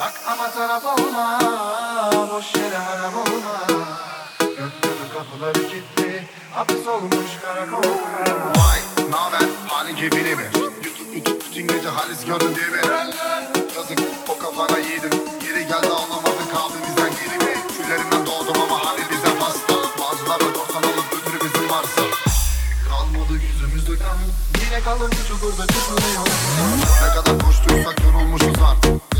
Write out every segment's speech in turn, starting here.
Bak ama taraf olma Boş yere harap olma. Gökyüzü kapıları kilitli Hapis olmuş karakol. Vay naber? Halin keyfini mi? Bütün gece halis gördün değil mi? Yazık o kafana yedim Geri geldi anlamadın kaldı bizden geri mi? Küllerinden doğdum ama hani bize pasta Bazıları dorsan alıp götürü bizim varsa. Kalmadı yüzümüzde kan. Yine kalın çukurda çıkmıyor. Ne kadar koştuysak yorulmuşuz artık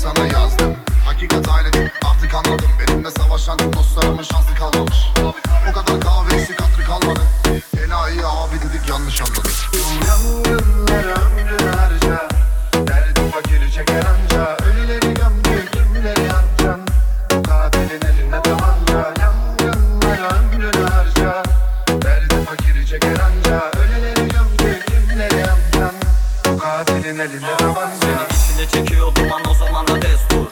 sana yazdım. Hakikat aile artık anladım. Benimle savaşan dostlarımın şansı kalmamış. O kadar kahve içtik hatırı kalmadı. Enayi abi dedik yanlış anladık. Yangınlara ömrünü harca Derdi fakiri çeker anca. Ölüleri gömdü kimleri yanacaksın Bu katilin elinde tabanca. Yangınlara ömrünü harca Derdi fakiri çeker anca. Ölüleri gömdü kimleri yanacaksın Bu katilin elinde tabanca İçine çekiyor duman o zaman da destur.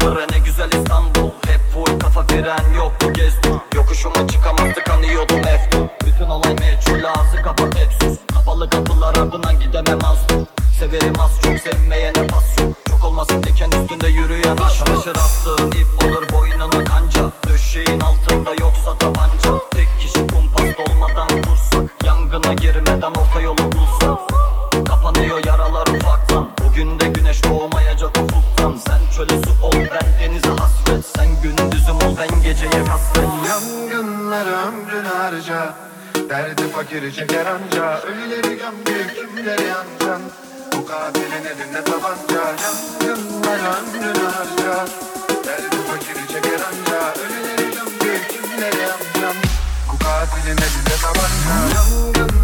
Bre ne güzel İstanbul. Hep full kafa fren yoktu gezdim Yokuşuma çıkamazdı kanıyordum eftu Bütün olay meçhul ağzı kapat hep sus. Kapalı kapılar ardından gidemem az dur. Severim az çok sevmeyene pas yok Çok olmasın diken üstünde yürüyen aşk. Çalışır attığın ip olur boynuna kanca. Döşeğin altında yoksa tabanca. Tek kişi kumpas olmadan vursak Yangına girmeden geceye kasvet Yangınlara ömrünü harca Derdi fakiri çeker anca Ölüleri gömdü kimleri yanacaksın Bu katilin elinde tabanca. Yangınlara ömrünü harca Derdi fakiri çeker anca Ölüleri gömdü kimleri yanacaksın Bu katilin elinde tabanca. Yangınlara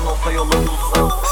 não foi a lei do.